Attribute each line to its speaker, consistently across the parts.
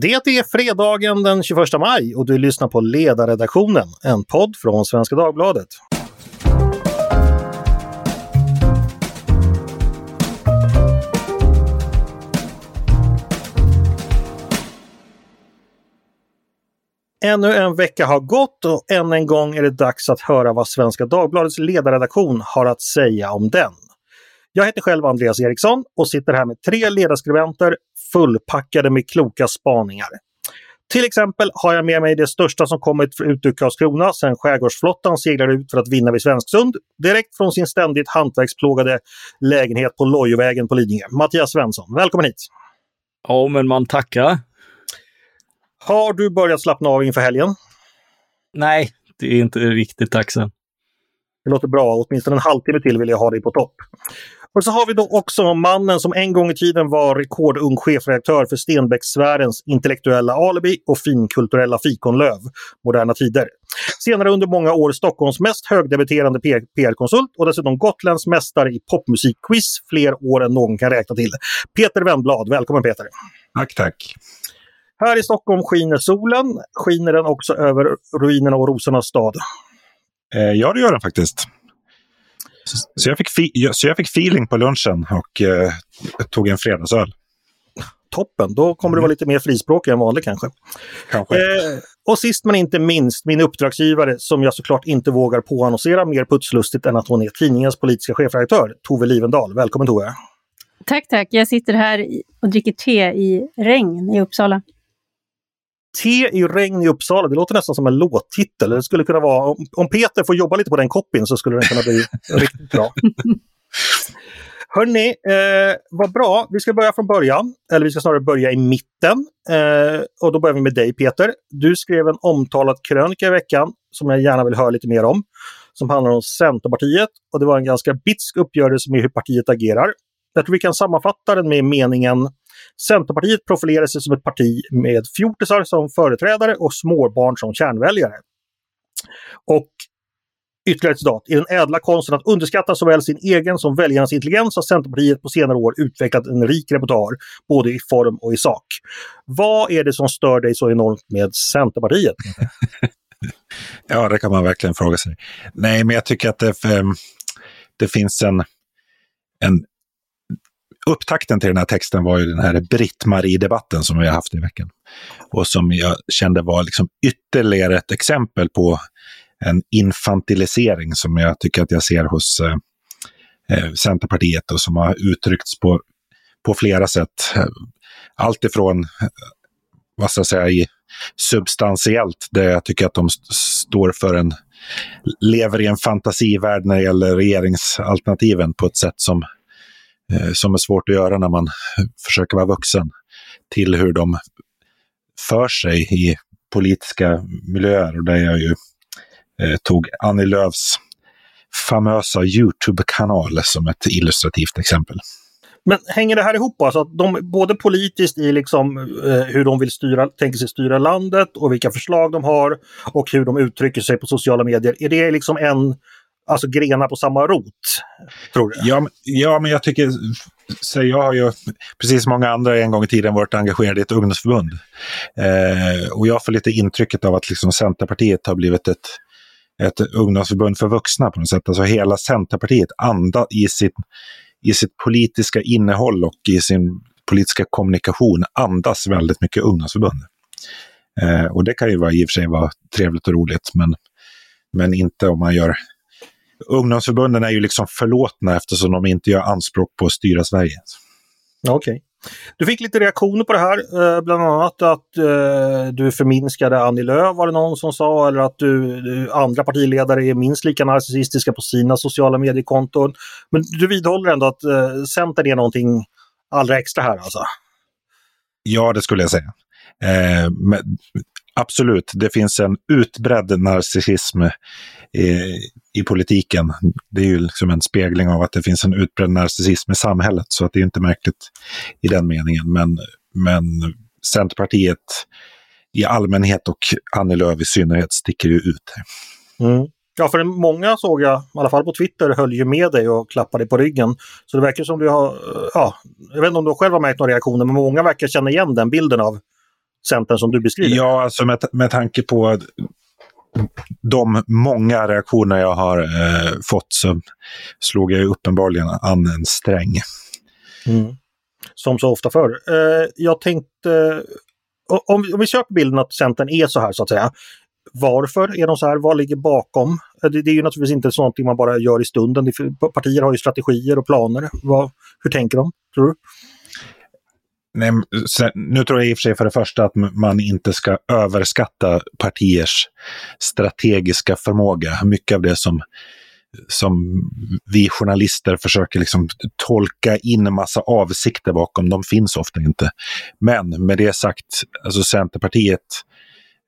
Speaker 1: Det är fredagen den 21 maj och du lyssnar på Ledarredaktionen, en podd från Svenska Dagbladet. Ännu en vecka har gått och än en gång är det dags att höra vad Svenska Dagbladets ledarredaktion har att säga om den. Jag heter själv Andreas Eriksson och sitter här med tre ledarskribenter fullpackade med kloka spaningar. Till exempel har jag med mig det största som kommit ut ur Karlskrona sedan skärgårdsflottan seglade ut för att vinna vid Svensksund, direkt från sin ständigt hantverksplågade lägenhet på Lojovägen på Lidingö. Mattias Svensson, välkommen hit!
Speaker 2: Ja, men man tackar.
Speaker 1: Har du börjat slappna av inför helgen?
Speaker 2: Nej, det är inte riktigt dags än.
Speaker 1: Det låter bra, åtminstone en halvtimme till vill jag ha dig på topp. Och så har vi då också mannen som en gång i tiden var rekordung chefredaktör för Stenbeckssfärens intellektuella alibi och finkulturella fikonlöv, Moderna Tider. Senare under många år Stockholms mest högdebuterande PR-konsult och dessutom Gotlands mästare i popmusikquiz fler år än någon kan räkna till. Peter Wennblad, välkommen Peter!
Speaker 3: Tack, tack!
Speaker 1: Här i Stockholm skiner solen. Skiner den också över ruinerna och rosornas stad?
Speaker 3: Eh, ja, det gör den faktiskt. Så jag, fick så jag fick feeling på lunchen och eh, tog en fredagsöl.
Speaker 1: Toppen, då kommer du vara lite mer frispråkig än vanligt kanske.
Speaker 3: kanske.
Speaker 1: Eh, och sist men inte minst min uppdragsgivare som jag såklart inte vågar påannonsera mer putslustigt än att hon är tidningens politiska chefredaktör, Tove Livendal. Välkommen Tove!
Speaker 4: Tack, tack. Jag sitter här och dricker te i regn i Uppsala.
Speaker 1: Te i regn i Uppsala, det låter nästan som en låttitel. Det skulle kunna vara, om Peter får jobba lite på den koppin så skulle den kunna bli riktigt bra. Hörni, eh, vad bra. Vi ska börja från början, eller vi ska snarare börja i mitten. Eh, och då börjar vi med dig Peter. Du skrev en omtalad krönika i veckan som jag gärna vill höra lite mer om. Som handlar om Centerpartiet och det var en ganska bitsk uppgörelse med hur partiet agerar. Jag tror vi kan sammanfatta den med meningen Centerpartiet profilerar sig som ett parti med fjortisar som företrädare och småbarn som kärnväljare. Och Ytterligare ett citat. I den ädla konsten att underskatta såväl sin egen som väljarnas intelligens har Centerpartiet på senare år utvecklat en rik repertoar, både i form och i sak. Vad är det som stör dig så enormt med Centerpartiet?
Speaker 3: ja, det kan man verkligen fråga sig. Nej, men jag tycker att det, eh, det finns en, en upptakten till den här texten var ju den här Britt-Marie-debatten som vi har haft i veckan. Och som jag kände var liksom ytterligare ett exempel på en infantilisering som jag tycker att jag ser hos eh, eh Centerpartiet och som har uttryckts på, på flera sätt. Allt ifrån, eh, vad ska jag säga, i substantiellt, där jag tycker att de står för en, lever i en fantasivärld när det gäller regeringsalternativen på ett sätt som Eh, som är svårt att göra när man försöker vara vuxen, till hur de för sig i politiska miljöer. Och där jag ju eh, tog Annie Lööfs famösa YouTube-kanal som ett illustrativt exempel.
Speaker 1: Men hänger det här ihop? Alltså att de, både politiskt i liksom, eh, hur de vill styra, tänker sig styra landet och vilka förslag de har och hur de uttrycker sig på sociala medier. Är det liksom en alltså grenar på samma rot? Tror du?
Speaker 3: Ja, ja men jag tycker, så jag har ju precis som många andra en gång i tiden varit engagerad i ett ungdomsförbund. Eh, och jag får lite intrycket av att liksom Centerpartiet har blivit ett, ett ungdomsförbund för vuxna på något sätt. Alltså hela Centerpartiet andas, i sitt, i sitt politiska innehåll och i sin politiska kommunikation andas väldigt mycket ungdomsförbund. Eh, och det kan ju vara, i och för sig vara trevligt och roligt, men, men inte om man gör ungdomsförbunden är ju liksom förlåtna eftersom de inte gör anspråk på att styra Sverige.
Speaker 1: Okej. Okay. Du fick lite reaktioner på det här, eh, bland annat att eh, du förminskade Annie Lööf var det någon som sa, eller att du, andra partiledare är minst lika narcissistiska på sina sociala mediekonton. Men du vidhåller ändå att eh, Centern är någonting allra extra här alltså?
Speaker 3: Ja, det skulle jag säga. Eh, men, absolut, det finns en utbredd narcissism i, politiken. Det är ju liksom en spegling av att det finns en utbredd narcissism i samhället, så att det är inte märkligt i den meningen. Men, men Centerpartiet i allmänhet och Annie Lööf i synnerhet sticker ju ut.
Speaker 1: Mm. Ja, för många såg jag, i alla fall på Twitter, höll ju med dig och klappade på ryggen. Så det verkar som du har, ja, jag vet inte om du själv har märkt några reaktioner, men många verkar känna igen den bilden av Centern som du beskriver?
Speaker 3: Ja, alltså med, med tanke på de många reaktioner jag har eh, fått så slog jag uppenbarligen an en sträng.
Speaker 1: Mm. Som så ofta förr. Eh, jag tänkte, om, om vi köper bilden att Centern är så här så att säga. Varför är de så här? Vad ligger bakom? Eh, det, det är ju naturligtvis inte sånt man bara gör i stunden. Partier har ju strategier och planer. Vad, hur tänker de, tror du?
Speaker 3: Nej, nu tror jag i och för sig för det första att man inte ska överskatta partiers strategiska förmåga. Mycket av det som, som vi journalister försöker liksom tolka in en massa avsikter bakom, de finns ofta inte. Men med det sagt, alltså Centerpartiet,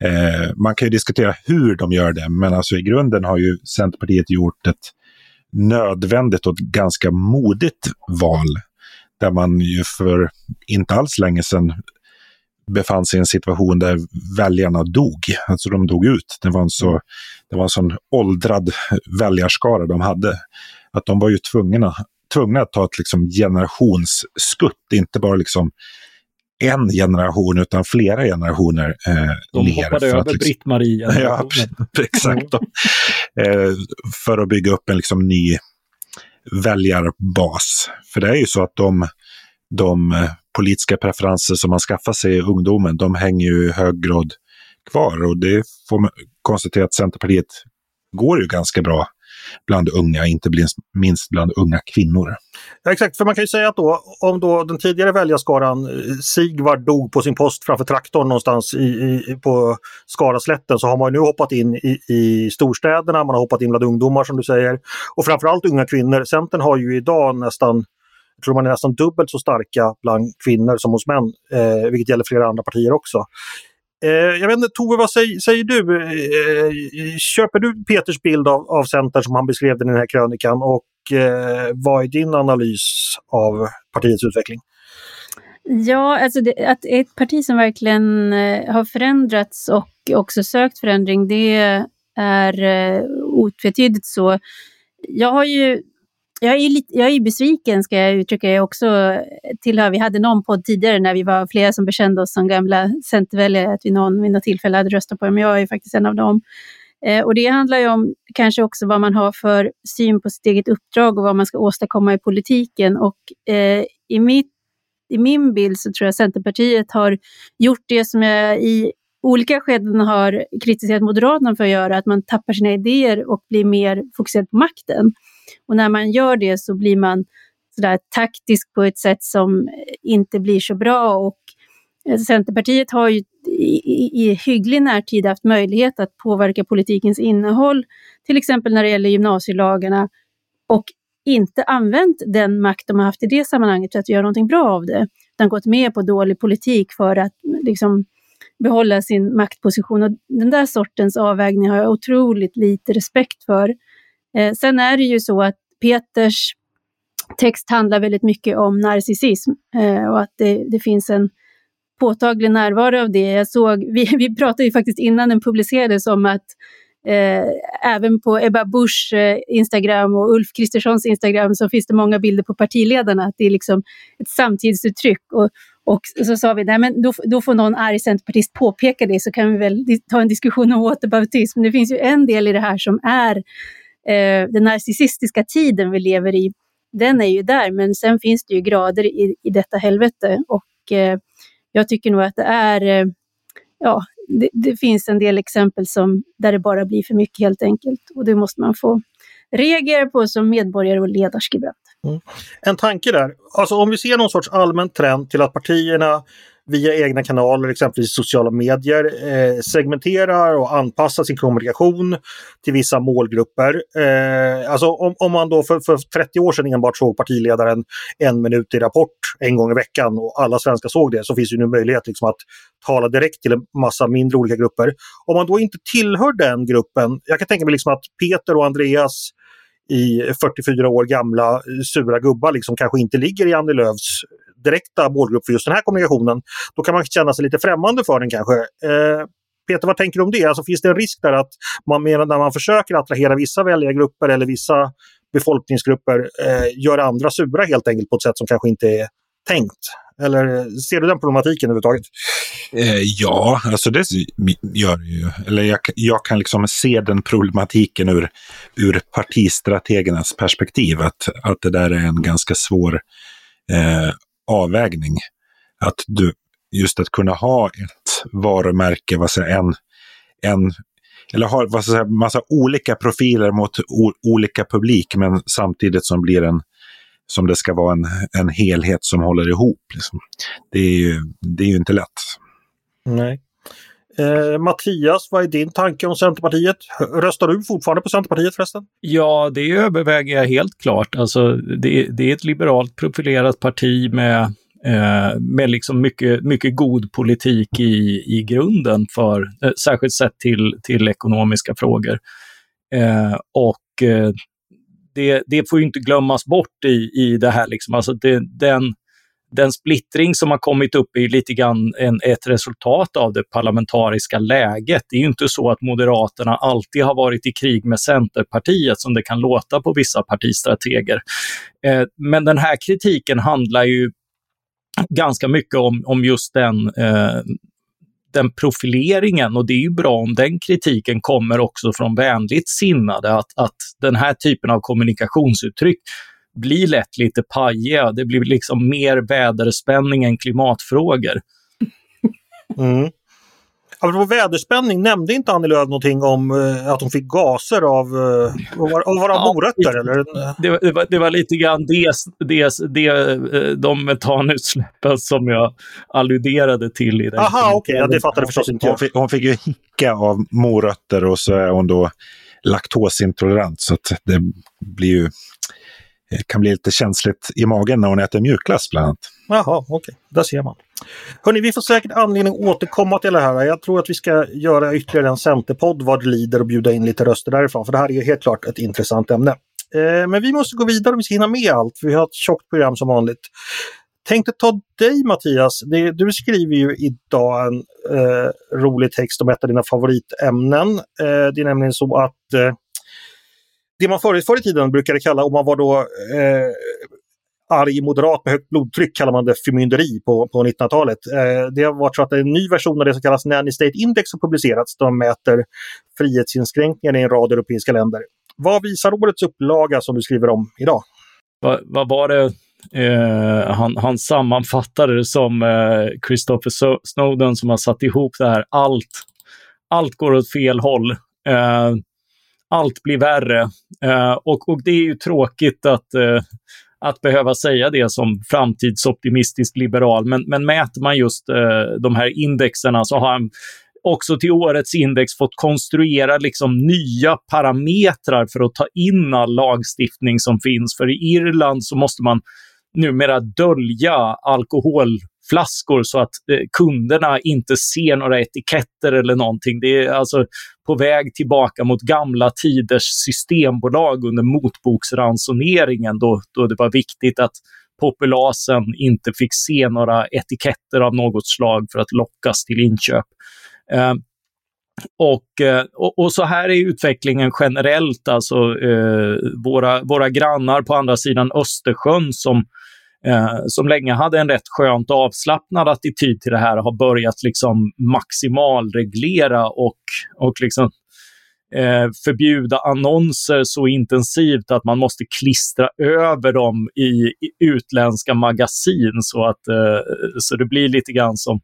Speaker 3: eh, man kan ju diskutera hur de gör det, men alltså i grunden har ju Centerpartiet gjort ett nödvändigt och ganska modigt val där man ju för inte alls länge sedan befann sig i en situation där väljarna dog. Alltså de dog ut. Det var en, så, det var en sån åldrad väljarskara de hade. Att de var ju tvungna, tvungna att ta ett liksom generationsskutt, inte bara liksom en generation utan flera generationer eh,
Speaker 2: De ner hoppade över liksom, Britt-Marie.
Speaker 3: Ja, exakt. eh, för att bygga upp en liksom ny väljarbas. För det är ju så att de, de eh, politiska preferenser som man skaffar sig i ungdomen, de hänger ju i hög grad kvar. Och det får man konstatera att Centerpartiet går ju ganska bra bland unga, inte minst bland unga kvinnor.
Speaker 1: Ja, exakt, för man kan ju säga att då, om då den tidigare väljarskaran eh, Sigvard dog på sin post framför traktorn någonstans i, i, på Skaraslätten så har man nu hoppat in i, i storstäderna, man har hoppat in bland ungdomar som du säger. Och framförallt unga kvinnor. Centern har ju idag nästan jag tror man är nästan dubbelt så starka bland kvinnor som hos män, eh, vilket gäller flera andra partier också. Eh, jag vet inte, Tove, vad säger, säger du? Eh, eh, köper du Peters bild av, av Centern som han beskrev den i den här krönikan och eh, vad är din analys av partiets utveckling?
Speaker 4: Ja, alltså det, att ett parti som verkligen har förändrats och också sökt förändring, det är eh, otvetydigt så. Jag har ju jag är, lite, jag är besviken ska jag uttrycka. Jag också tillhör, vi hade någon podd tidigare när vi var flera som bekände oss som gamla Centerväljare, att vi någon vid något tillfälle hade röstat på dem. Jag är faktiskt en av dem. Eh, och det handlar ju om kanske också vad man har för syn på sitt eget uppdrag och vad man ska åstadkomma i politiken. Och eh, i, mitt, i min bild så tror jag Centerpartiet har gjort det som jag i olika skeden har kritiserat Moderaterna för att göra, att man tappar sina idéer och blir mer fokuserad på makten. Och när man gör det så blir man sådär taktisk på ett sätt som inte blir så bra. Och eh, Centerpartiet har ju i, i hygglig närtid haft möjlighet att påverka politikens innehåll, till exempel när det gäller gymnasielagarna, och inte använt den makt de har haft i det sammanhanget för att göra någonting bra av det, utan gått med på dålig politik för att mm, liksom, behålla sin maktposition. Och den där sortens avvägning har jag otroligt lite respekt för. Eh, sen är det ju så att Peters text handlar väldigt mycket om narcissism eh, och att det, det, finns en påtaglig närvaro av det. Jag såg, vi, vi pratade ju faktiskt innan den publicerades om att eh, även på Ebba Buschs eh, Instagram och Ulf Kristerssons Instagram så finns det många bilder på partiledarna, att det är liksom ett samtidsuttryck. Och, och så sa vi, nej men då, då får någon arg centerpartist påpeka det så kan vi väl ta en diskussion om återbaptism. Det finns ju en del i det här som är Eh, den narcissistiska tiden vi lever i, den är ju där, men sen finns det ju grader i, i detta helvete och eh, jag tycker nog att det är, eh, ja, det, det, finns en del exempel som, där det bara blir för mycket helt enkelt och det måste man få reagera på som medborgare och ledarskribent. Mm.
Speaker 1: En tanke där, alltså om vi ser någon sorts allmän trend till att partierna via egna kanaler, exempelvis sociala medier, eh, segmenterar och anpassar sin kommunikation till vissa målgrupper. Eh, alltså om, om, man då för, för 30 år sedan enbart såg partiledaren en minut i Rapport en gång i veckan och alla svenskar såg det så finns ju nu möjlighet liksom att tala direkt till en massa mindre olika grupper. Om man då inte tillhör den gruppen, jag kan tänka mig liksom att Peter och Andreas i 44 år gamla eh, sura gubbar liksom kanske inte ligger i Annie Lööfs direkta målgrupp för just den här kommunikationen, då kan man känna sig lite främmande för den kanske. Eh, Peter, vad tänker du om det? Alltså, finns det en risk där att man när man försöker attrahera vissa väljargrupper eller vissa befolkningsgrupper eh, gör andra sura helt enkelt på ett sätt som kanske inte är tänkt? Eller ser du den problematiken överhuvudtaget?
Speaker 3: Eh, ja, alltså det gör det ju. Eller jag, jag, kan liksom se den problematiken ur, ur partistrategernas perspektiv. Att, att det där är en ganska svår eh, avvägning. Att du, just att kunna ha ett varumärke, vad säger, en, en eller ha vad ska jag säga, massa olika profiler mot o, olika publik, men samtidigt som blir en som det ska vara en, en helhet som håller ihop. Liksom. Det, är ju, det är ju inte lätt.
Speaker 1: Nej. Eh, Mattias, vad är din tanke om Centerpartiet? Röstar du fortfarande på Centerpartiet förresten?
Speaker 2: Ja, det överväger jag helt klart. Alltså, det, det är ett liberalt profilerat parti med, eh, med liksom mycket, mycket god politik i, i grunden, för, eh, särskilt sett till, till ekonomiska frågor. Eh, och eh, det, det får inte glömmas bort i, i det här. Liksom. Alltså det, den, den splittring som har kommit upp är lite grann en, ett resultat av det parlamentariska läget. Det är ju inte så att Moderaterna alltid har varit i krig med Centerpartiet som det kan låta på vissa partistrateger. Eh, men den här kritiken handlar ju ganska mycket om, om just den eh, den profileringen och det är ju bra om den kritiken kommer också från vänligt sinnade, att, att den här typen av kommunikationsuttryck blir lätt lite pajiga. Det blir liksom mer väderspänning än klimatfrågor.
Speaker 1: Mm. Apropå väderspänning, nämnde inte Annie Lööf någonting om uh, att hon fick gaser av, uh, var, var det ja, morötter? Eller?
Speaker 2: Det, det, var, det var lite grann det, det, det, eh, de metanutsläppen som jag alluderade till. i den
Speaker 1: Aha, okej, okay. ja, det fattade förstås inte jag.
Speaker 3: Hon fick, hon fick ju hicka av morötter och så är hon då laktosintolerant så att det blir ju Eh, kan bli lite känsligt i magen när hon äter mjukglass bland annat.
Speaker 1: Jaha, okej, okay. där ser man. Hörni, vi får säkert anledning att återkomma till det här. Jag tror att vi ska göra ytterligare en Centerpodd vad det lider och bjuda in lite röster därifrån, för det här är ju helt klart ett intressant ämne. Eh, men vi måste gå vidare om vi ska hinna med allt, för vi har ett tjockt program som vanligt. Tänkte ta dig Mattias, det, du skriver ju idag en eh, rolig text om ett av dina favoritämnen. Eh, det är nämligen så att eh, det man förr, förr i tiden brukade kalla, om man var då eh, arg moderat med högt blodtryck kallar man det förmynderi på, på 1900-talet. Eh, det har varit så att en ny version av det som kallas Nanny State Index har publicerats där de mäter frihetsinskränkningar i en rad europeiska länder. Vad visar årets upplaga som du skriver om idag?
Speaker 2: Vad, va var det eh, han, han sammanfattade det som eh, Christopher Snowden som har satt ihop det här. Allt, allt går åt fel håll. Eh, allt blir värre. Eh, och, och det är ju tråkigt att eh, att behöva säga det som framtidsoptimistisk liberal. Men, men mäter man just eh, de här indexerna så har han också till årets index fått konstruera liksom nya parametrar för att ta in all lagstiftning som finns. För i Irland så måste man numera dölja alkoholflaskor så att eh, kunderna inte ser några etiketter eller någonting. Det är alltså på väg tillbaka mot gamla tiders systembolag under motboksransoneringen då, då det var viktigt att populasen inte fick se några etiketter av något slag för att lockas till inköp. Eh, och, eh, och, och, så här är utvecklingen generellt. Alltså, eh, våra, våra grannar på andra sidan Östersjön som eh, som länge hade en rätt skönt avslappnad attityd till det här har börjat liksom maximalreglera och, och liksom, eh, förbjuda annonser så intensivt att man måste klistra över dem i, i utländska magasin. Så att eh, så det blir lite grann som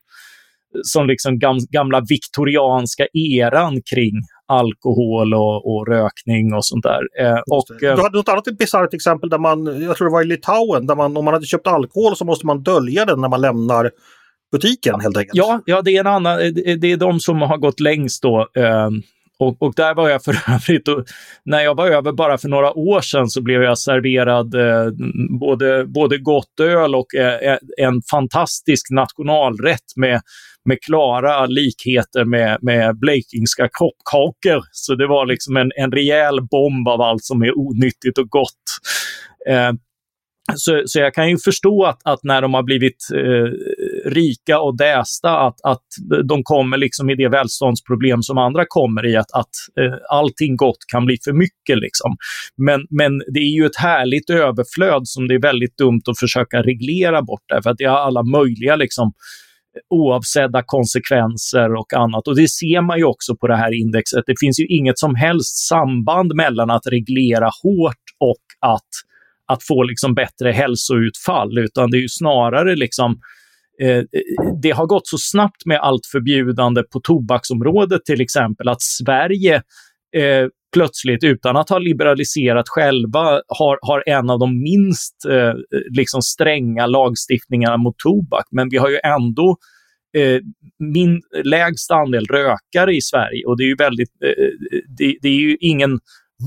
Speaker 2: som liksom gamla viktorianska eran kring alkohol och, och rökning och sånt där. Eh, och,
Speaker 1: eh, du hade något annat bisarrt exempel där man, jag tror det var i Litauen, där man om man hade köpt alkohol så måste man dölja den när man lämnar butiken helt enkelt.
Speaker 2: Ja, ja det är en annan, det är de som har gått längst då. Eh, och, och, där var jag för övrigt, och när jag var över bara för några år sedan så blev jag serverad eh, både, både gott öl och eh, en fantastisk nationalrätt med med klara likheter med, med blekingska kroppkakor. Så det var liksom en, en rejäl bomb av allt som är onyttigt och gott. Eh, så, så jag kan ju förstå att, att när de har blivit, eh, rika och dästa att, att de kommer liksom i det välståndsproblem som andra kommer i, att, att eh, allting gott kan bli för mycket. Liksom. Men, men det är ju ett härligt överflöd som det är väldigt dumt att försöka reglera bort, därför att det har alla möjliga liksom, oavsedda konsekvenser och annat. Och det ser man ju också på det här indexet. Det finns ju inget som helst samband mellan att reglera hårt och att, att få liksom bättre hälsoutfall, utan det är ju snarare liksom eh, det har gått så snabbt med allt förbjudande på tobaksområdet till exempel att Sverige eh, plötsligt, utan att ha liberaliserat själva, har, har en av de minst eh, liksom stränga lagstiftningarna mot tobak. Men vi har ju ändå eh, min lägst andel rökare i Sverige och det är ju väldigt, eh, eh det, det, är ju ingen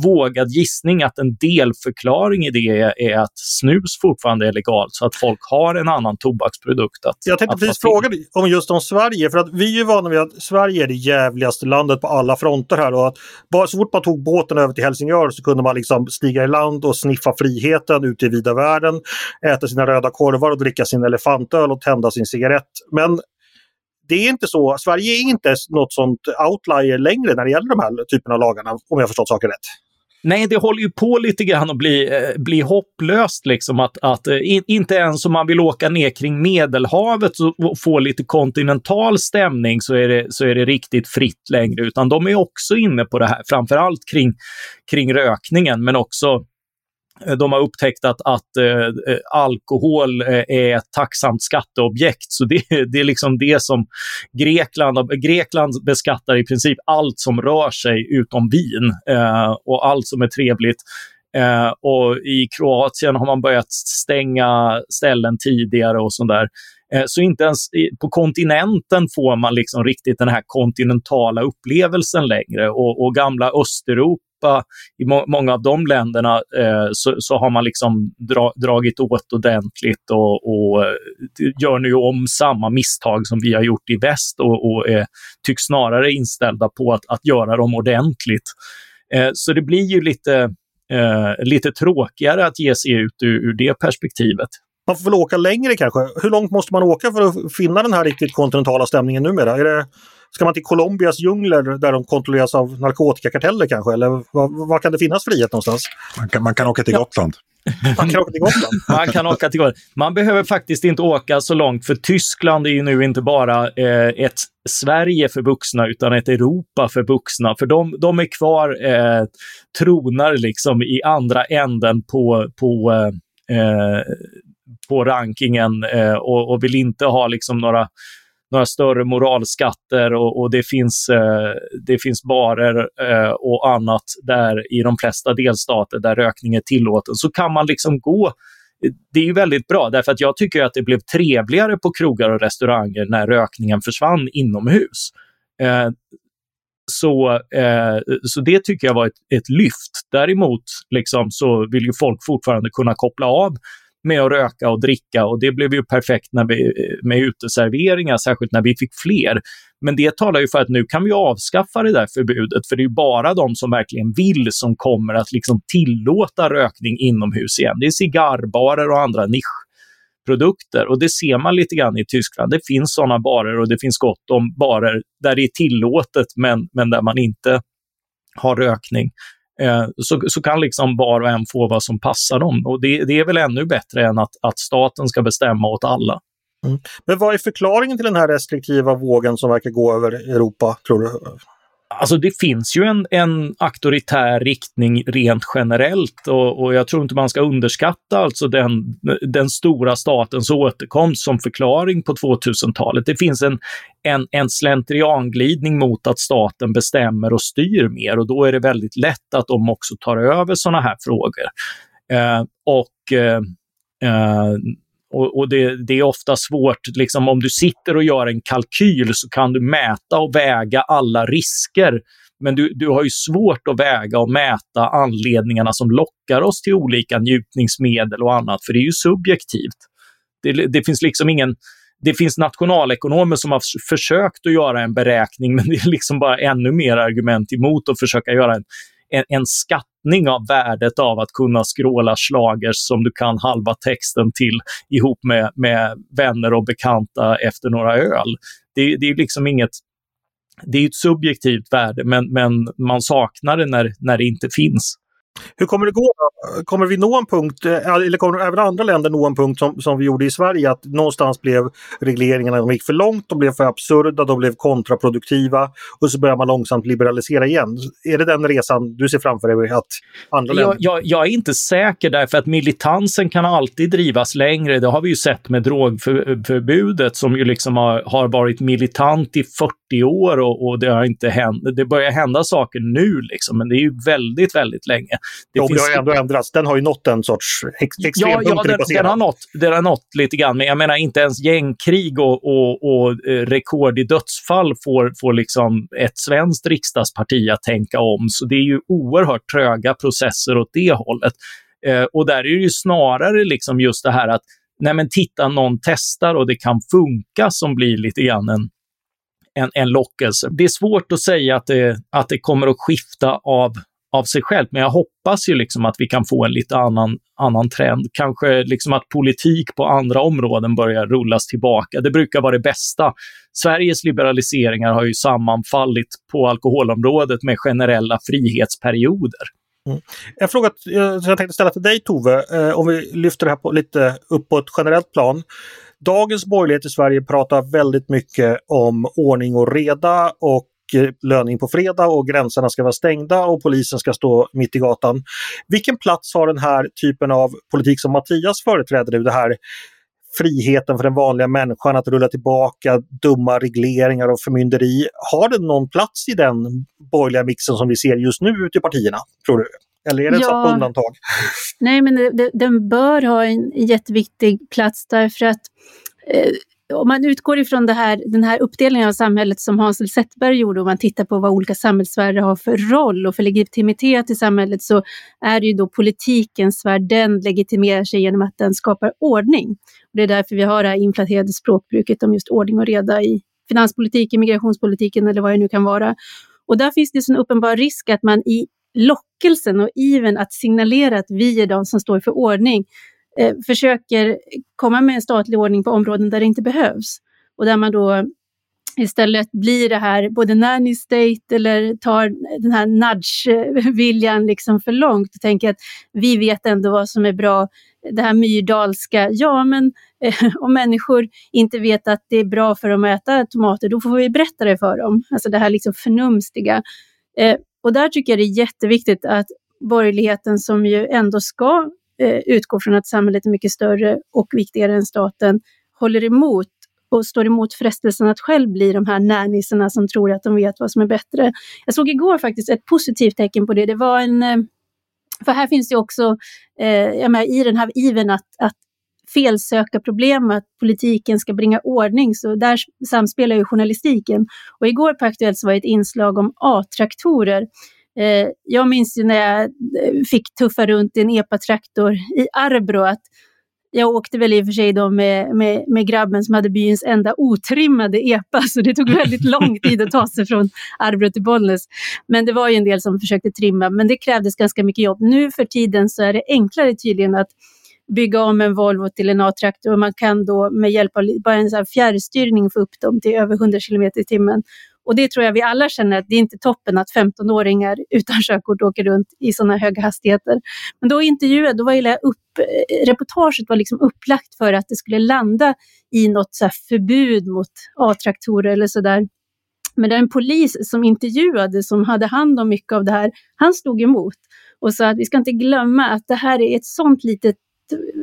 Speaker 2: vågad gissning att en delförklaring i det är, att snus fortfarande är legalt så att folk har en annan tobaksprodukt. Att,
Speaker 1: Jag tänkte precis fråga om just om Sverige, för att vi är ju vana vid att Sverige är det jävligaste landet på alla fronter här och att bara så fort man tog båten över till Helsingör så kunde man liksom stiga i land och sniffa friheten ute i vida världen, äta sina röda korvar och dricka sin elefantöl och tända sin cigarett. Men det är inte så, Sverige är inte något sånt outlier längre när det gäller de här typerna av lagarna, om jag förstått saken rätt.
Speaker 2: Nej, det håller ju på lite grann att bli, eh, bli hopplöst. Liksom, att, att, eh, in, inte ens om man vill åka ner kring Medelhavet och få lite kontinental stämning så är, det, så är det riktigt fritt längre, utan de är också inne på det här, framförallt kring, kring rökningen, men också de har upptäckt att, att eh, eh alkohol eh, är ett tacksamt skatteobjekt. Så det, det är liksom det som Grekland, Grekland beskattar i princip allt som rör sig utom vin eh, och allt som är trevligt. Eh, och I Kroatien har man börjat stänga ställen tidigare och sånt där. Eh, så inte ens på kontinenten får man liksom riktigt den här kontinentala upplevelsen längre. Och, och gamla Östeuropa Europa, i må många av de länderna, eh, så, så, har man liksom dra dragit åt ordentligt och, och eh, gör nu om samma misstag som vi har gjort i väst och, och eh, tycks snarare inställda på att, att göra dem ordentligt. Eh, så det blir ju lite, eh, lite tråkigare att ge sig ut ur, ur det perspektivet.
Speaker 1: Man får väl åka längre kanske. Hur långt måste man åka för att finna den här riktigt kontinentala stämningen numera? Är det Ska man till Colombias djungler där de kontrolleras av narkotikakarteller kanske? Eller var, kan det finnas frihet någonstans?
Speaker 3: Man kan, man kan åka till Gotland.
Speaker 1: Man kan åka till Gotland.
Speaker 2: man kan åka till Gotland. Man behöver faktiskt inte åka så långt, för Tyskland är ju nu inte bara eh, ett Sverige för vuxna, utan ett Europa för vuxna. För de, de är kvar, eh, tronar liksom i andra änden på, på, eh, på rankingen eh, och, och, vill inte ha liksom några några större moralskatter och, och det, finns, eh, det finns barer eh, och annat där i de flesta delstater där rökning är tillåten, så kan man liksom gå det är ju väldigt bra därför att jag tycker att det blev trevligare på krogar och restauranger när rökningen försvann inomhus. Eh, så, eh, så det tycker jag var ett, ett lyft. Däremot liksom, så vill ju folk fortfarande kunna koppla av med att röka och dricka och det blev ju perfekt när vi, med uteserveringar, särskilt när vi fick fler. Men det talar ju för att nu kan vi avskaffa det där förbudet, för det är bara de som verkligen vill som kommer att liksom tillåta rökning inomhus igen. Det är cigarrbarer och andra nischprodukter och det ser man lite grann i Tyskland. Det finns sådana barer och det finns gott om barer där det är tillåtet men, men där man inte har rökning eh, så, så kan liksom var och en få vad som passar dem. Och det, det är väl ännu bättre än att, att staten ska bestämma åt alla.
Speaker 1: Mm. Men vad är förklaringen till den här restriktiva vågen som verkar gå över Europa, tror du?
Speaker 2: Alltså det finns ju en, en auktoritär riktning rent generellt och, och, jag tror inte man ska underskatta alltså den, den stora statens återkomst som förklaring på 2000-talet. Det finns en, en, en slentrianglidning mot att staten bestämmer och styr mer och då är det väldigt lätt att de också tar över sådana här frågor. Eh, och eh, eh och, och det, det, är ofta svårt, liksom, om du sitter och gör en kalkyl så kan du mäta och väga alla risker. Men du, du har ju svårt att väga och mäta anledningarna som lockar oss till olika njutningsmedel och annat, för det är ju subjektivt. Det, det finns liksom ingen det finns nationalekonomer som har försökt att göra en beräkning, men det är liksom bara ännu mer argument emot att försöka göra en, en, en skatt fattning av värdet av att kunna skråla slagers som du kan halva texten till ihop med, med vänner och bekanta efter några öl. Det, det är liksom inget det är ett subjektivt värde, men, men man saknar det när, när det inte finns.
Speaker 1: Hur kommer det gå? Kommer vi nå en punkt, eh, eller kommer även andra länder nå en punkt som, som vi gjorde i Sverige, att någonstans blev regleringarna, de gick för långt, de blev för absurda, de blev kontraproduktiva och så börjar man långsamt liberalisera igen. Är det den resan du ser framför dig? Att andra länder...
Speaker 2: jag, jag, jag är inte säker därför att militansen kan alltid drivas längre. Det har vi ju sett med drogförbudet som ju liksom har, har varit militant i 40 år och, och det har inte hänt. Det börjar hända saker nu liksom, men det är ju väldigt, väldigt länge.
Speaker 1: Det, finns... det har ändå ändrats. Den har ju nått en sorts ex
Speaker 2: ja, ja, den, den, har nått, den har nått lite grann, men jag menar inte ens gängkrig och, och, och eh, rekord i dödsfall får, får liksom ett svenskt riksdagsparti att tänka om. Så det är ju oerhört tröga processer åt det hållet. Eh, och där är det ju snarare liksom just det här att nej men titta, någon testar och det kan funka som blir lite grann en, en, en lockelse. Det är svårt att säga att det, att det kommer att skifta av av sig självt, Men jag hoppas ju liksom att vi kan få en lite annan, annan trend. Kanske liksom att politik på andra områden börjar rullas tillbaka. Det brukar vara det bästa. Sveriges liberaliseringar har ju sammanfallit på alkoholområdet med generella frihetsperioder.
Speaker 1: Mm. En fråga eh, som jag tänkte ställa till dig Tove, eh, om vi lyfter det här på, lite upp på ett generellt plan. Dagens borgerlighet i Sverige pratar väldigt mycket om ordning och reda och löning på fredag och gränserna ska vara stängda och polisen ska stå mitt i gatan. Vilken plats har den här typen av politik som Mattias företräder nu, det här friheten för den vanliga människan att rulla tillbaka dumma regleringar och förmynderi. Har den någon plats i den borgerliga mixen som vi ser just nu ute i partierna, tror du? Eller är det ja. ett undantag?
Speaker 4: Nej, men det, den bör ha en jätteviktig plats därför att eh, om man utgår ifrån det här, den här uppdelningen av samhället som Hans L. Zetterberg gjorde och man tittar på vad olika samhällssfärer har för roll och för legitimitet i samhället så är det ju då politikens sfär, den legitimerar sig genom att den skapar ordning. Och det är därför vi har det här inflaterade språkbruket om just ordning och reda i finanspolitiken, migrationspolitiken eller vad det nu kan vara. Och där finns det en uppenbar risk att man i lockelsen och iven att signalera att vi är de som står för ordning eh, försöker komma med en statlig ordning på områden där det inte behövs. Och där man då istället blir det här både nanny state eller tar den här nudge-viljan liksom för långt och tänker att vi vet ändå vad som är bra. Det här myrdalska, ja men eh, om människor inte vet att det är bra för dem att äta tomater, då får vi berätta det för dem. Alltså det här liksom förnumstiga. Eh, och där tycker jag det är jätteviktigt att borgerligheten som ju ändå ska Eh, utgår från att samhället är mycket större och viktigare än staten, håller emot och står emot frestelsen att själv bli de här närnisarna som tror att de vet vad som är bättre. Jag såg igår faktiskt ett positivt tecken på det. Det var en... Eh, för här finns ju också, eh, jag menar, i den här iven att, att felsöka problem, att politiken ska bringa ordning, så där samspelar ju journalistiken. Och igår på Aktuellt så var det ett inslag om A-traktorer Eh, jag minns ju när jag eh, fick tuffa runt i en epatraktor i Arbro att jag åkte väl i och för sig då med, med, med grabben som hade byns enda otrimmade epa, så det tog väldigt lång tid att ta sig från Arbro till Bollnäs. Men det var ju en del som försökte trimma, men det krävdes ganska mycket jobb. Nu för tiden så är det enklare tydligen att bygga om en Volvo till en A-traktor och man kan då med hjälp av bara en så fjärrstyrning få upp dem till över 100 km i timmen. Och det tror jag vi alla känner att det är inte toppen att 15-åringar utan körkort åker runt i sådana höga hastigheter. Men då intervjuade, då var hela upp, eh, reportaget var liksom upplagt för att det skulle landa i något så förbud mot A-traktorer eller sådär. Men den polis som intervjuade, som hade hand om mycket av det här, han stod emot och sa att vi ska inte glömma att det här är ett sånt litet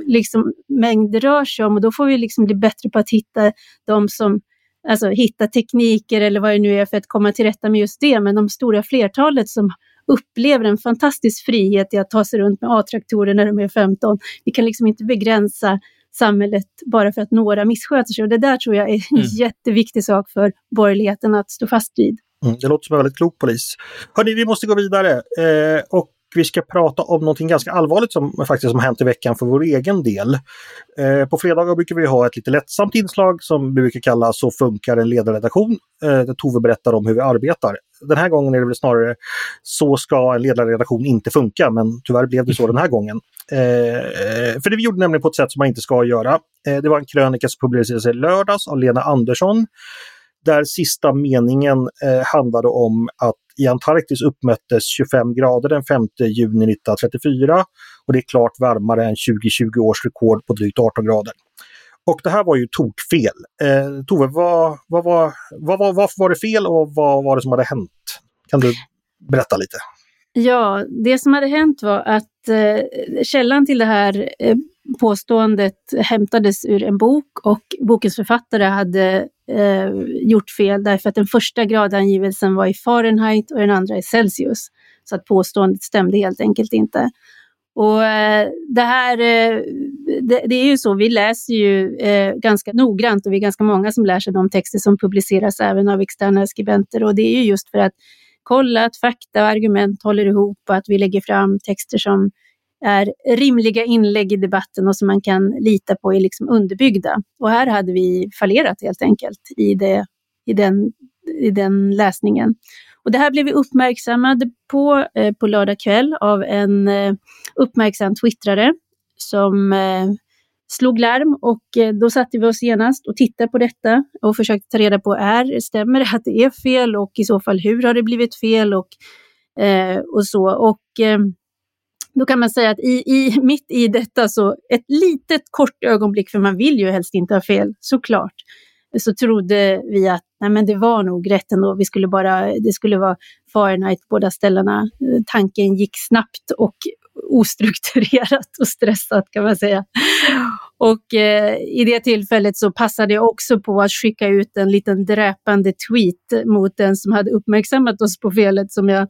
Speaker 4: liksom, mängd det rör sig om och då får vi liksom bli bättre på att hitta de som alltså hitta tekniker eller vad det nu är för att komma till rätta med just det. Men de stora flertalet som upplever en fantastisk frihet i att ta sig runt med A-traktorer när de är 15. Vi kan liksom inte begränsa samhället bara för att några missköter sig. Och det där tror jag är en mm. jätteviktig sak för borgerligheten att stå fast vid.
Speaker 1: Mm, det låter som en väldigt klok polis. Hörni, vi måste gå vidare. Eh, och vi ska prata om någonting ganska allvarligt som faktiskt som hänt i veckan för vår egen del. Eh, på fredagar brukar vi ha ett lite lättsamt inslag som vi brukar kalla Så funkar en ledarredaktion. Eh, där Tove berättar om hur vi arbetar. Den här gången är det väl snarare Så ska en ledarredaktion inte funka, men tyvärr blev det så den här gången. Eh, för det vi gjorde nämligen på ett sätt som man inte ska göra. Eh, det var en krönika som publicerades i lördags av Lena Andersson där sista meningen eh, handlade om att i Antarktis uppmättes 25 grader den 5 juni 1934 och det är klart varmare än 2020 års rekord på drygt 18 grader. Och det här var ju tokfel. Eh, Tove, vad, vad, vad, vad, varför var det fel och vad var det som hade hänt? Kan du berätta lite?
Speaker 4: Ja, det som hade hänt var att eh, källan till det här eh, påståendet hämtades ur en bok och bokens författare hade eh, gjort fel därför att den första gradangivelsen var i Fahrenheit och den andra i Celsius. Så att påståendet stämde helt enkelt inte. Och eh, det här, eh, det, det, är ju så, vi läser ju eh, ganska noggrant och vi är ganska många som lär sig de texter som publiceras även av externa skribenter och det är ju just för att kolla att fakta och argument håller ihop och att vi lägger fram texter som är rimliga inlägg i debatten och som man kan lita på är liksom underbyggda. Och här hade vi fallerat helt enkelt i, det, i, den, i den läsningen. Och det här blev vi uppmärksammade på eh, på lördag kväll av en eh, uppmärksam twittrare som eh, slog larm och eh, då satte vi oss genast och tittade på detta och försökte ta reda på, är, stämmer det att det är fel och i så fall hur har det blivit fel och, eh, och så. Och eh, då kan man säga att i, i, mitt i detta så ett litet kort ögonblick, för man vill ju helst inte ha fel, såklart, så trodde vi att nej men det var nog rätt ändå. Vi skulle bara, det skulle vara Fahrenheit på båda ställena. Tanken gick snabbt och ostrukturerat och stressat kan man säga. Och eh, i det tillfället så passade jag också på att skicka ut en liten dräpande tweet mot den som hade uppmärksammat oss på felet som jag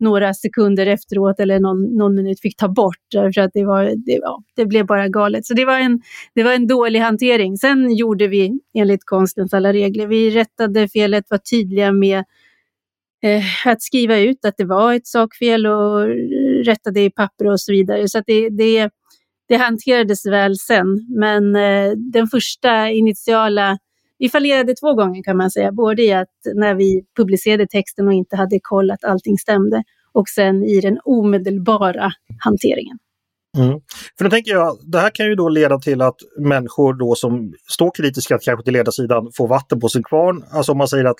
Speaker 4: några sekunder efteråt eller någon, någon minut fick ta bort. För att det, var, det, ja, det blev bara galet. Så det var, en, det var en dålig hantering. Sen gjorde vi enligt konstens alla regler. Vi rättade felet, var tydliga med eh, att skriva ut att det var ett sakfel och rättade i papper och så vidare. Så att det, det, det hanterades väl sen. Men eh, den första initiala vi fallerade två gånger kan man säga, både i att när vi publicerade texten och inte hade koll att allting stämde och sen i den omedelbara hanteringen.
Speaker 1: Mm. För då tänker jag, det här kan ju då leda till att människor då som står kritiska kanske till ledarsidan får vatten på sin kvarn. Alltså om man säger att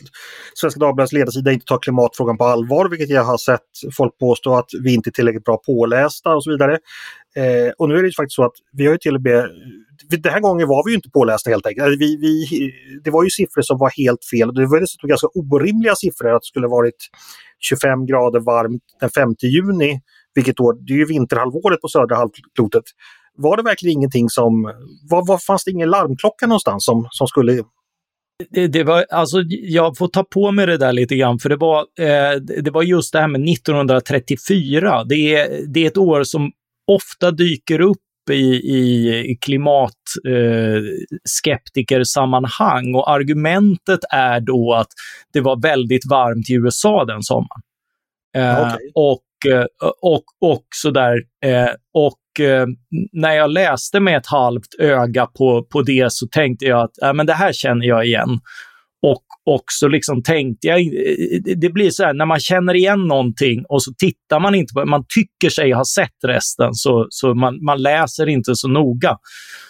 Speaker 1: Svenska Dagbladets ledarsida inte tar klimatfrågan på allvar, vilket jag har sett folk påstå att vi inte är tillräckligt bra pålästa och så vidare. Eh, och nu är det faktiskt så att vi har ju till och med den här gången var vi inte pålästa helt enkelt. Alltså vi, vi, det var ju siffror som var helt fel. Det var dessutom ganska orimliga siffror att det skulle varit 25 grader varmt den 5 juni vilket då, det är ju vinterhalvåret på södra halvklotet. Var det verkligen ingenting som, var, var, fanns det ingen larmklocka någonstans som, som skulle
Speaker 2: det, det, var, alltså, jag får ta på mig det där lite grann, för det var, eh, det var just det här med 1934. Det är, det är ett år som ofta dyker upp i, i klimatskeptikersammanhang eh, och argumentet är då att det var väldigt varmt i USA den sommaren. Eh, okay. Och Eh, och, och sådär. Eh, och eh, när jag läste med ett halvt öga på, på det så tänkte jag att äh, men det här känner jag igen. Och också liksom tänkte jag, det blir så här när man känner igen någonting och så tittar man inte på man tycker sig ha sett resten så, så man, man läser inte så noga.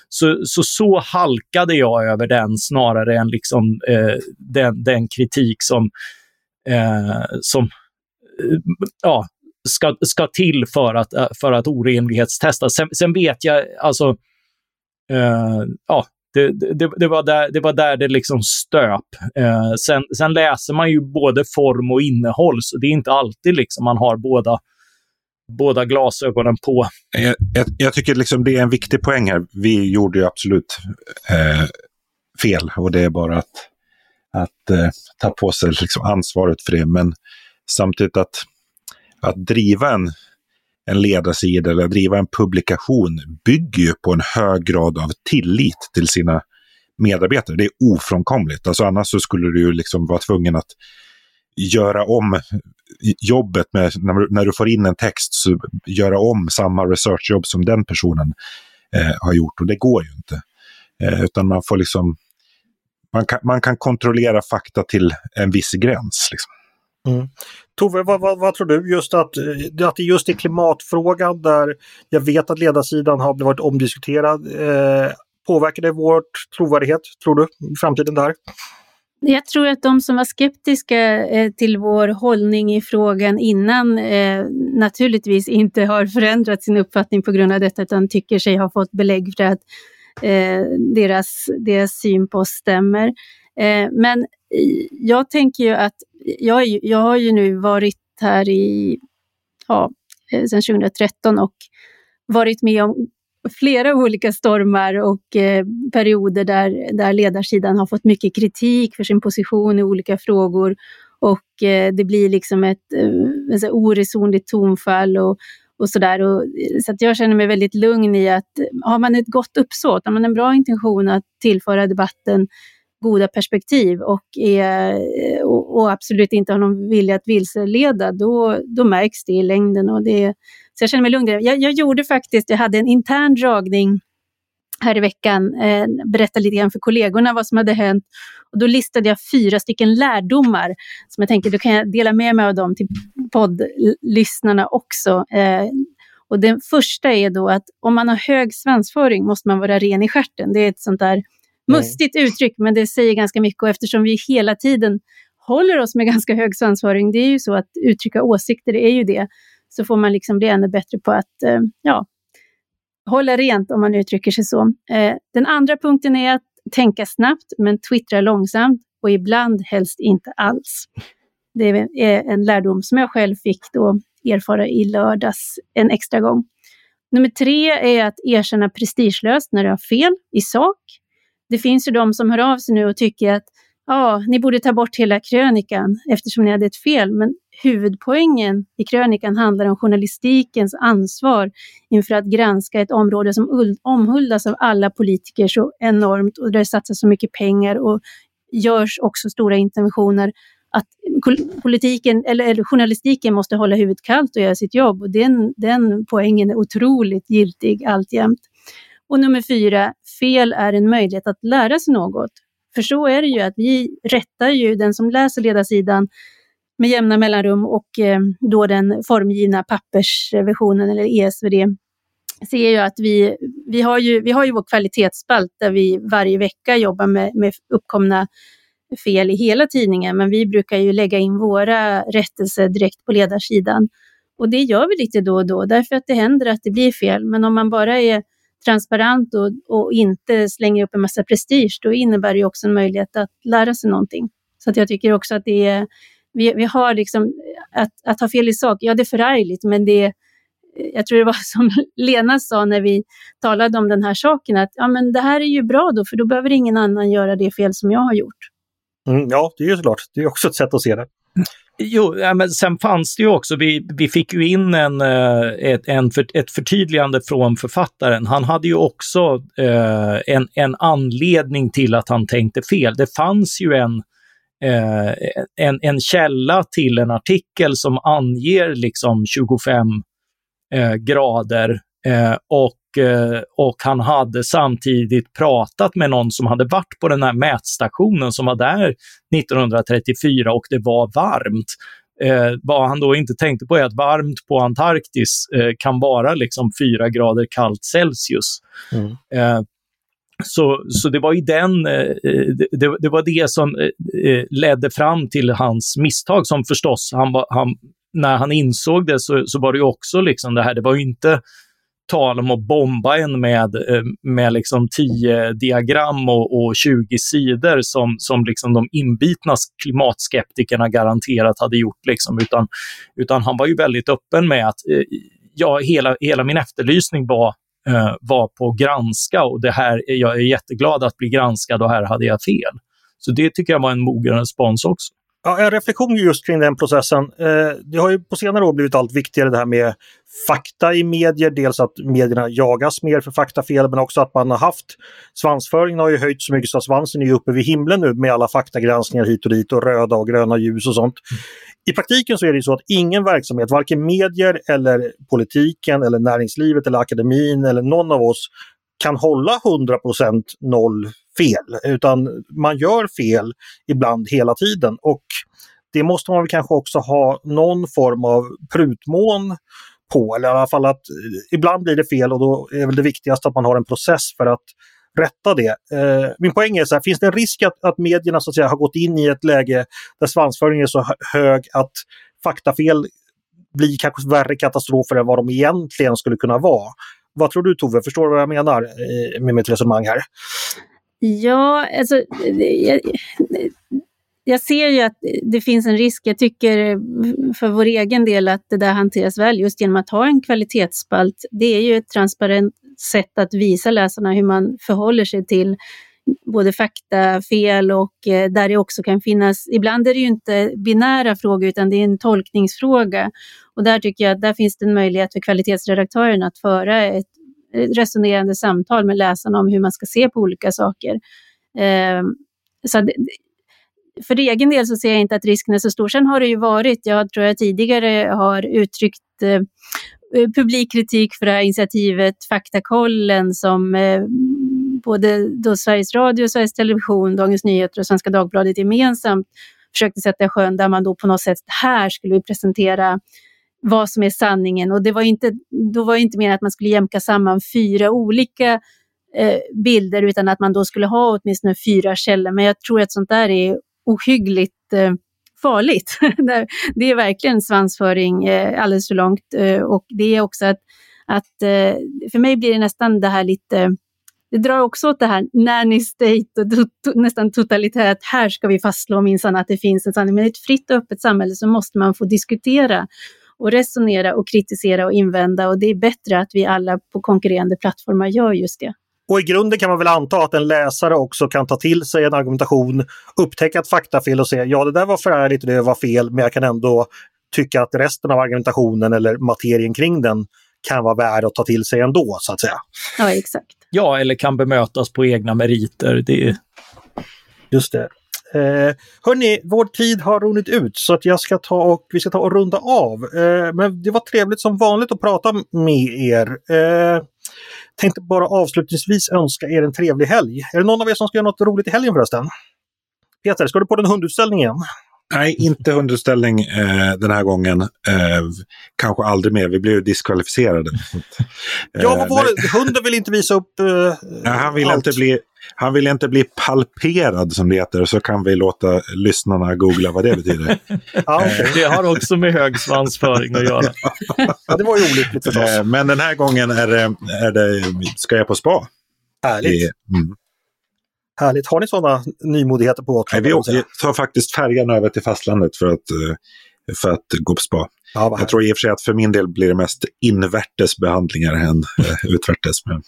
Speaker 2: Så, så, så halkade jag över den snarare än liksom, eh, den, den kritik som, eh, som ja, ska, ska till för att, eh, för att orenlighetstesta. Sen, sen vet jag, alltså, uh, ja, det, det, det, var där, det var där det liksom stöp. Uh, sen, sen läser man ju både form och innehåll, så det är inte alltid liksom man har båda, båda glasögonen på.
Speaker 3: Jag, jag, jag tycker liksom det är en viktig poäng här. Vi gjorde ju absolut eh, fel och det är bara att, att eh, ta på sig liksom ansvaret för det. Men samtidigt att att driva en, en ledarsida eller driva en publikation bygger ju på en hög grad av tillit till sina medarbetare. Det är ofrånkomligt. Alltså annars så skulle du ju liksom vara tvungen att göra om jobbet med, när, när du får in en text, så göra om samma researchjobb som den personen eh, har gjort. Och det går ju inte. Eh, utan man får liksom, man kan, man kan kontrollera fakta till en viss gräns. Liksom.
Speaker 1: Mm. Tove, vad, vad, vad, tror du? Just att, eh, att det just i klimatfrågan där jag vet att ledarsidan har varit omdiskuterad. Eh, påverkar det vår trovärdighet, tror du, i framtiden där?
Speaker 4: Jag tror att de som var skeptiska eh, till vår hållning i frågan innan eh, naturligtvis inte har förändrat sin uppfattning på grund av detta utan tycker sig ha fått belägg för att eh, deras, deras syn på oss stämmer. Eh, men jag tänker ju att jag, jag har ju nu varit här i, ja, eh, sedan 2013 och varit med om flera olika stormar och eh, perioder där, där ledarsidan har fått mycket kritik för sin position i olika frågor. Och eh, det blir liksom ett eh, oresonligt tonfall och, och sådär. Eh, så att jag känner mig väldigt lugn i att eh, har man ett gott uppsåt, har man en bra intention att tillföra debatten goda perspektiv och, är, eh, och, och, absolut inte har någon vilja att vilseleda, då, då märks det i längden. Och det, så jag känner mig lugn. Jag, jag gjorde faktiskt, jag hade en intern dragning här i veckan, eh, berättade lite grann för kollegorna vad som hade hänt. Och då listade jag fyra stycken lärdomar som jag tänker, då kan jag dela med mig av dem till poddlyssnarna också. Eh, och den första är då att om man har hög svansföring måste man vara ren i stjärten. Det är ett sånt där mustigt uttryck, men det säger ganska mycket. Och eftersom vi hela tiden håller oss med ganska hög svansföring, det är ju så att uttrycka åsikter, det är ju det, så får man liksom bli ännu bättre på att eh, ja, hålla rent om man uttrycker sig så. Eh, den andra punkten är att tänka snabbt men twittra långsamt och ibland helst inte alls. Det är en lärdom som jag själv fick då erfara i lördags en extra gång. Nummer tre är att erkänna prestigelöst när du har fel i sak. Det finns ju de som hör av sig nu och tycker att ja, ni borde ta bort hela krönikan eftersom ni hade ett fel. Men huvudpoängen i krönikan handlar om journalistikens ansvar inför att granska ett område som omhuldas av alla politiker så enormt och där det satsas så mycket pengar och görs också stora interventioner att politiken eller, eller journalistiken måste hålla huvudet kallt och göra sitt jobb. Och den, den poängen är otroligt giltig alltjämt. Och nummer fyra, fel är en möjlighet att lära sig något. För så är det ju att vi rättar ju den som läser ledarsidan med jämna mellanrum och eh, då den formgivna pappersversionen eller ESVD ser ju att vi, vi, har ju, vi har ju vår kvalitetsspalt där vi varje vecka jobbar med, med uppkomna fel i hela tidningen, men vi brukar ju lägga in våra rättelser direkt på ledarsidan. Och det gör vi lite då och då, därför att det händer att det blir fel. Men om man bara är transparent och, och inte slänger upp en massa prestige, då innebär det också en möjlighet att lära sig någonting. Så att jag tycker också att det är, vi, vi har liksom, att, att ha fel i sak, ja det är förargligt, men det jag tror det var som Lena sa när vi talade om den här saken, att ja, men det här är ju bra då, för då behöver ingen annan göra det fel som jag har gjort.
Speaker 1: Mm, ja, det är ju såklart. Det är också ett sätt att se det.
Speaker 2: Jo, ja, men sen fanns det ju också, vi, vi fick ju in en, eh, ett, en för, ett förtydligande från författaren. Han hade ju också eh, en, en anledning till att han tänkte fel. Det fanns ju en, eh, en, en källa till en artikel som anger liksom 25 eh, grader eh, och och han hade samtidigt pratat med någon som hade varit på den här mätstationen som var där 1934 och det var varmt. Eh, vad han då inte tänkte på är att varmt på Antarktis eh, kan vara liksom 4 grader kallt Celsius. Mm. Eh, så, så det var ju den, eh, det, det, var det som eh, ledde fram till hans misstag som förstås, han, han, när han insåg det så, så var det också liksom det här, det var inte tal om att bomba en med, eh, med liksom 10 diagram och, och 20 sidor som, som liksom de inbitna klimatskeptikerna garanterat hade gjort. Liksom. Utan, utan han var ju väldigt öppen med att eh, ja, hela, hela min efterlysning var, eh, var på att granska och det här, jag är jätteglad att bli granskad och här hade jag fel. Så det tycker jag var en mogen respons också.
Speaker 1: Ja, en reflektion just kring den processen. Eh, det har ju på senare år blivit allt viktigare det här med fakta i medier. Dels att medierna jagas mer för faktafel men också att man har haft svansföringen har ju höjt så mycket så att svansen är uppe vid himlen nu med alla faktagranskningar hit och dit och röda och gröna ljus och sånt. I praktiken så är det så att ingen verksamhet, varken medier eller politiken eller näringslivet eller akademin eller någon av oss kan hålla 100% noll fel, utan man gör fel ibland hela tiden. Och det måste man väl kanske också ha någon form av prutmån på, eller i alla fall att eh, ibland blir det fel och då är väl det viktigaste att man har en process för att rätta det. Eh, min poäng är så här, finns det en risk att, att medierna så att säga, har gått in i ett läge där svansföringen är så hög att faktafel blir kanske värre katastrofer än vad de egentligen skulle kunna vara? Vad tror du Tove, förstår du vad jag menar eh, med mitt resonemang här?
Speaker 4: Ja, alltså jag, jag ser ju att det finns en risk. Jag tycker för vår egen del att det där hanteras väl just genom att ha en kvalitetsspalt. Det är ju ett transparent sätt att visa läsarna hur man förhåller sig till både faktafel och eh, där det också kan finnas, ibland är det ju inte binära frågor utan det är en tolkningsfråga. Och där tycker jag att där finns det en möjlighet för kvalitetsredaktören att föra ett resonerande samtal med läsarna om hur man ska se på olika saker. Eh, så för egen del så ser jag inte att risken är så stor. Sen har det ju varit, jag tror jag tidigare har uttryckt eh, publikkritik för det här initiativet Faktakollen som eh, både då Sveriges Radio, Sveriges Television, Dagens Nyheter och Svenska Dagbladet gemensamt försökte sätta i sjön där man då på något sätt, här skulle vi presentera vad som är sanningen. Och det var inte, då var det inte meningen att man skulle jämka samman fyra olika eh, bilder utan att man då skulle ha åtminstone fyra källor. Men jag tror att sånt där är ohyggligt eh, farligt. det är verkligen svansföring eh, alldeles för långt. Eh, och det är också att, att eh, för mig blir det nästan det här lite det drar också åt det här nanny state och to, nästan totalitärt. Här ska vi fastslå minsann att det finns en sanning. Men i ett fritt och öppet samhälle så måste man få diskutera och resonera och kritisera och invända och det är bättre att vi alla på konkurrerande plattformar gör just det.
Speaker 1: Och i grunden kan man väl anta att en läsare också kan ta till sig en argumentation, upptäcka ett faktafel och säga ja det där var förärligt och det var fel men jag kan ändå tycka att resten av argumentationen eller materien kring den kan vara värd att ta till sig ändå så att säga.
Speaker 4: Ja exakt.
Speaker 2: Ja, eller kan bemötas på egna meriter. Det...
Speaker 1: Just det. Eh, hörni, vår tid har runnit ut så att jag ska ta och, vi ska ta och runda av. Eh, men det var trevligt som vanligt att prata med er. Eh, tänkte bara avslutningsvis önska er en trevlig helg. Är det någon av er som ska göra något roligt i helgen förresten? Peter, ska du på den hundutställning igen?
Speaker 3: Nej, inte hundutställning eh, den här gången. Eh, kanske aldrig mer. Vi blev diskvalificerade.
Speaker 1: ja, vad var det? Hunden vill inte visa upp eh,
Speaker 3: ja, han vill allt. inte bli han vill inte bli palperad som det heter, så kan vi låta lyssnarna googla vad det betyder.
Speaker 2: ja. Det har också med hög svansföring att göra.
Speaker 1: ja, det var ju olyckligt förstås.
Speaker 3: Eh, men den här gången är det, är det, ska jag på spa.
Speaker 1: Härligt. Mm. Härligt. Har ni sådana nymodigheter på
Speaker 3: Nej, vi, tar faktiskt färjan över till fastlandet för att, eh, för att gå på spa. Ja, jag tror i och för sig att för min del blir det mest invärtes behandlingar än eh, utvärtes. Men...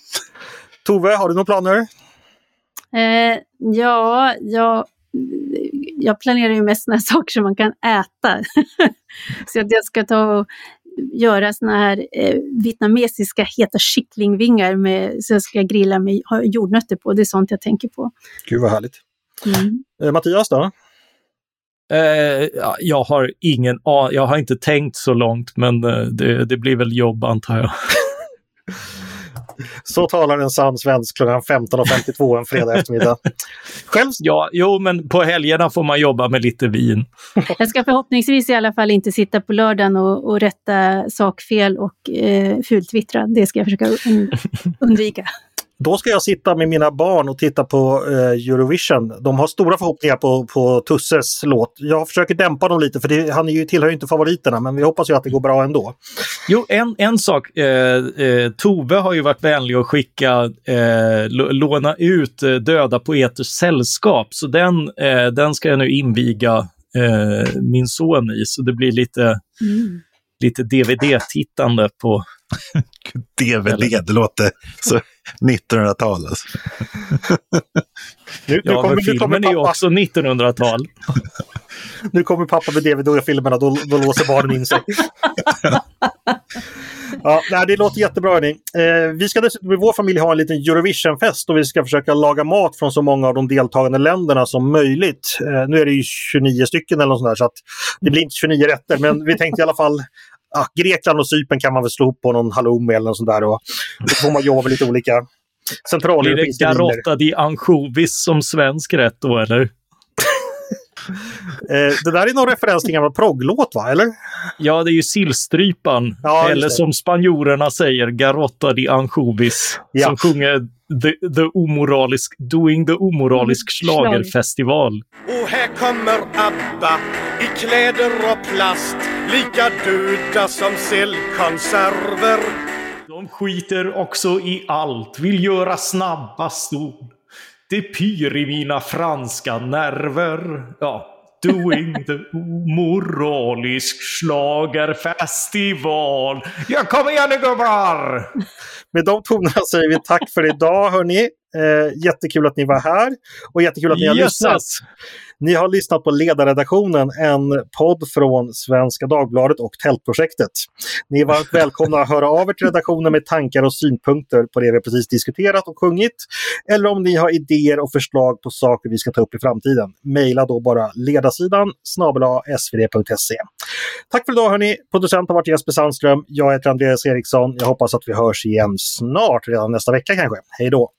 Speaker 1: Tove, har du några planer?
Speaker 4: Eh, ja, jag, jag planerar ju mest sådana saker som man kan äta. så att jag ska ta och göra såna här eh, vietnamesiska heta kycklingvingar med, så jag ska grilla med jordnötter på. Det är sånt jag tänker på.
Speaker 1: Gud vad härligt. Mm. Eh, Mattias då?
Speaker 2: Eh, jag har ingen Jag har inte tänkt så långt, men eh, det, det blir väl jobb antar jag.
Speaker 1: Så talar en sann svensk klockan 15.52 en fredag eftermiddag. Själv?
Speaker 2: Ja, jo, men på helgerna får man jobba med lite vin.
Speaker 4: Jag ska förhoppningsvis i alla fall inte sitta på lördagen och, och rätta sakfel och eh, fultwittra. Det ska jag försöka undvika.
Speaker 1: Då ska jag sitta med mina barn och titta på eh, Eurovision. De har stora förhoppningar på, på Tusses låt. Jag försöker dämpa dem lite för det, han är ju, tillhör ju inte favoriterna men vi hoppas ju att det går bra ändå.
Speaker 2: Jo, en, en sak. Eh, eh, Tove har ju varit vänlig att skicka, eh, låna ut eh, Döda Poeters sällskap. Så den, eh, den ska jag nu inviga min son i. Så det blir lite, mm. Lite DVD-tittande på
Speaker 3: DVD, det låter så 1900-tal alltså.
Speaker 2: nu, ja, men filmen är ju också 1900-tal.
Speaker 1: Nu kommer pappa med DVD-filmerna, då, då låser barnen in sig. ja, nej, det låter jättebra. Hörni. Eh, vi ska dessutom i vår familj ha en liten Eurovision-fest och vi ska försöka laga mat från så många av de deltagande länderna som möjligt. Eh, nu är det ju 29 stycken eller något sånt där, så att det blir inte 29 rätter, men vi tänkte i alla fall ja, Grekland och Cypern kan man väl slå ihop på någon halloumi eller något sånt där. Och då får man jobba med lite olika centraleuropeiska
Speaker 2: viner. Är det garotta di ansjovis som svensk rätt då eller?
Speaker 1: Eh, det där är någon referens till en gammal progglåt, va? Eller?
Speaker 2: Ja, det är ju Sillstrypan. Ja, eller som spanjorerna säger, Garotta di Anchovis. Ja. Som sjunger the, the omoralisk, Doing the omoralisk mm, schlagerfestival.
Speaker 5: Och här kommer ABBA i kläder och plast. Lika döda som cellkonserver.
Speaker 2: De skiter också i allt, vill göra snabba stol. Det pyr i mina franska nerver. Ja, doing the moralisk schlagerfestival. Ja, kom igen nu gubbar!
Speaker 1: Med de tonerna säger vi tack för idag hörni. Eh, jättekul att ni var här och jättekul att ni har yes. lyssnat. Ni har lyssnat på Ledarredaktionen, en podd från Svenska Dagbladet och Tältprojektet. Ni är varmt välkomna att höra av er till redaktionen med tankar och synpunkter på det vi precis diskuterat och sjungit. Eller om ni har idéer och förslag på saker vi ska ta upp i framtiden. Mejla då bara ledarsidan snabel svd.se. Tack för idag hörni! Producent har varit Jesper Sandström. Jag heter Andreas Eriksson. Jag hoppas att vi hörs igen snart, redan nästa vecka kanske. Hej då!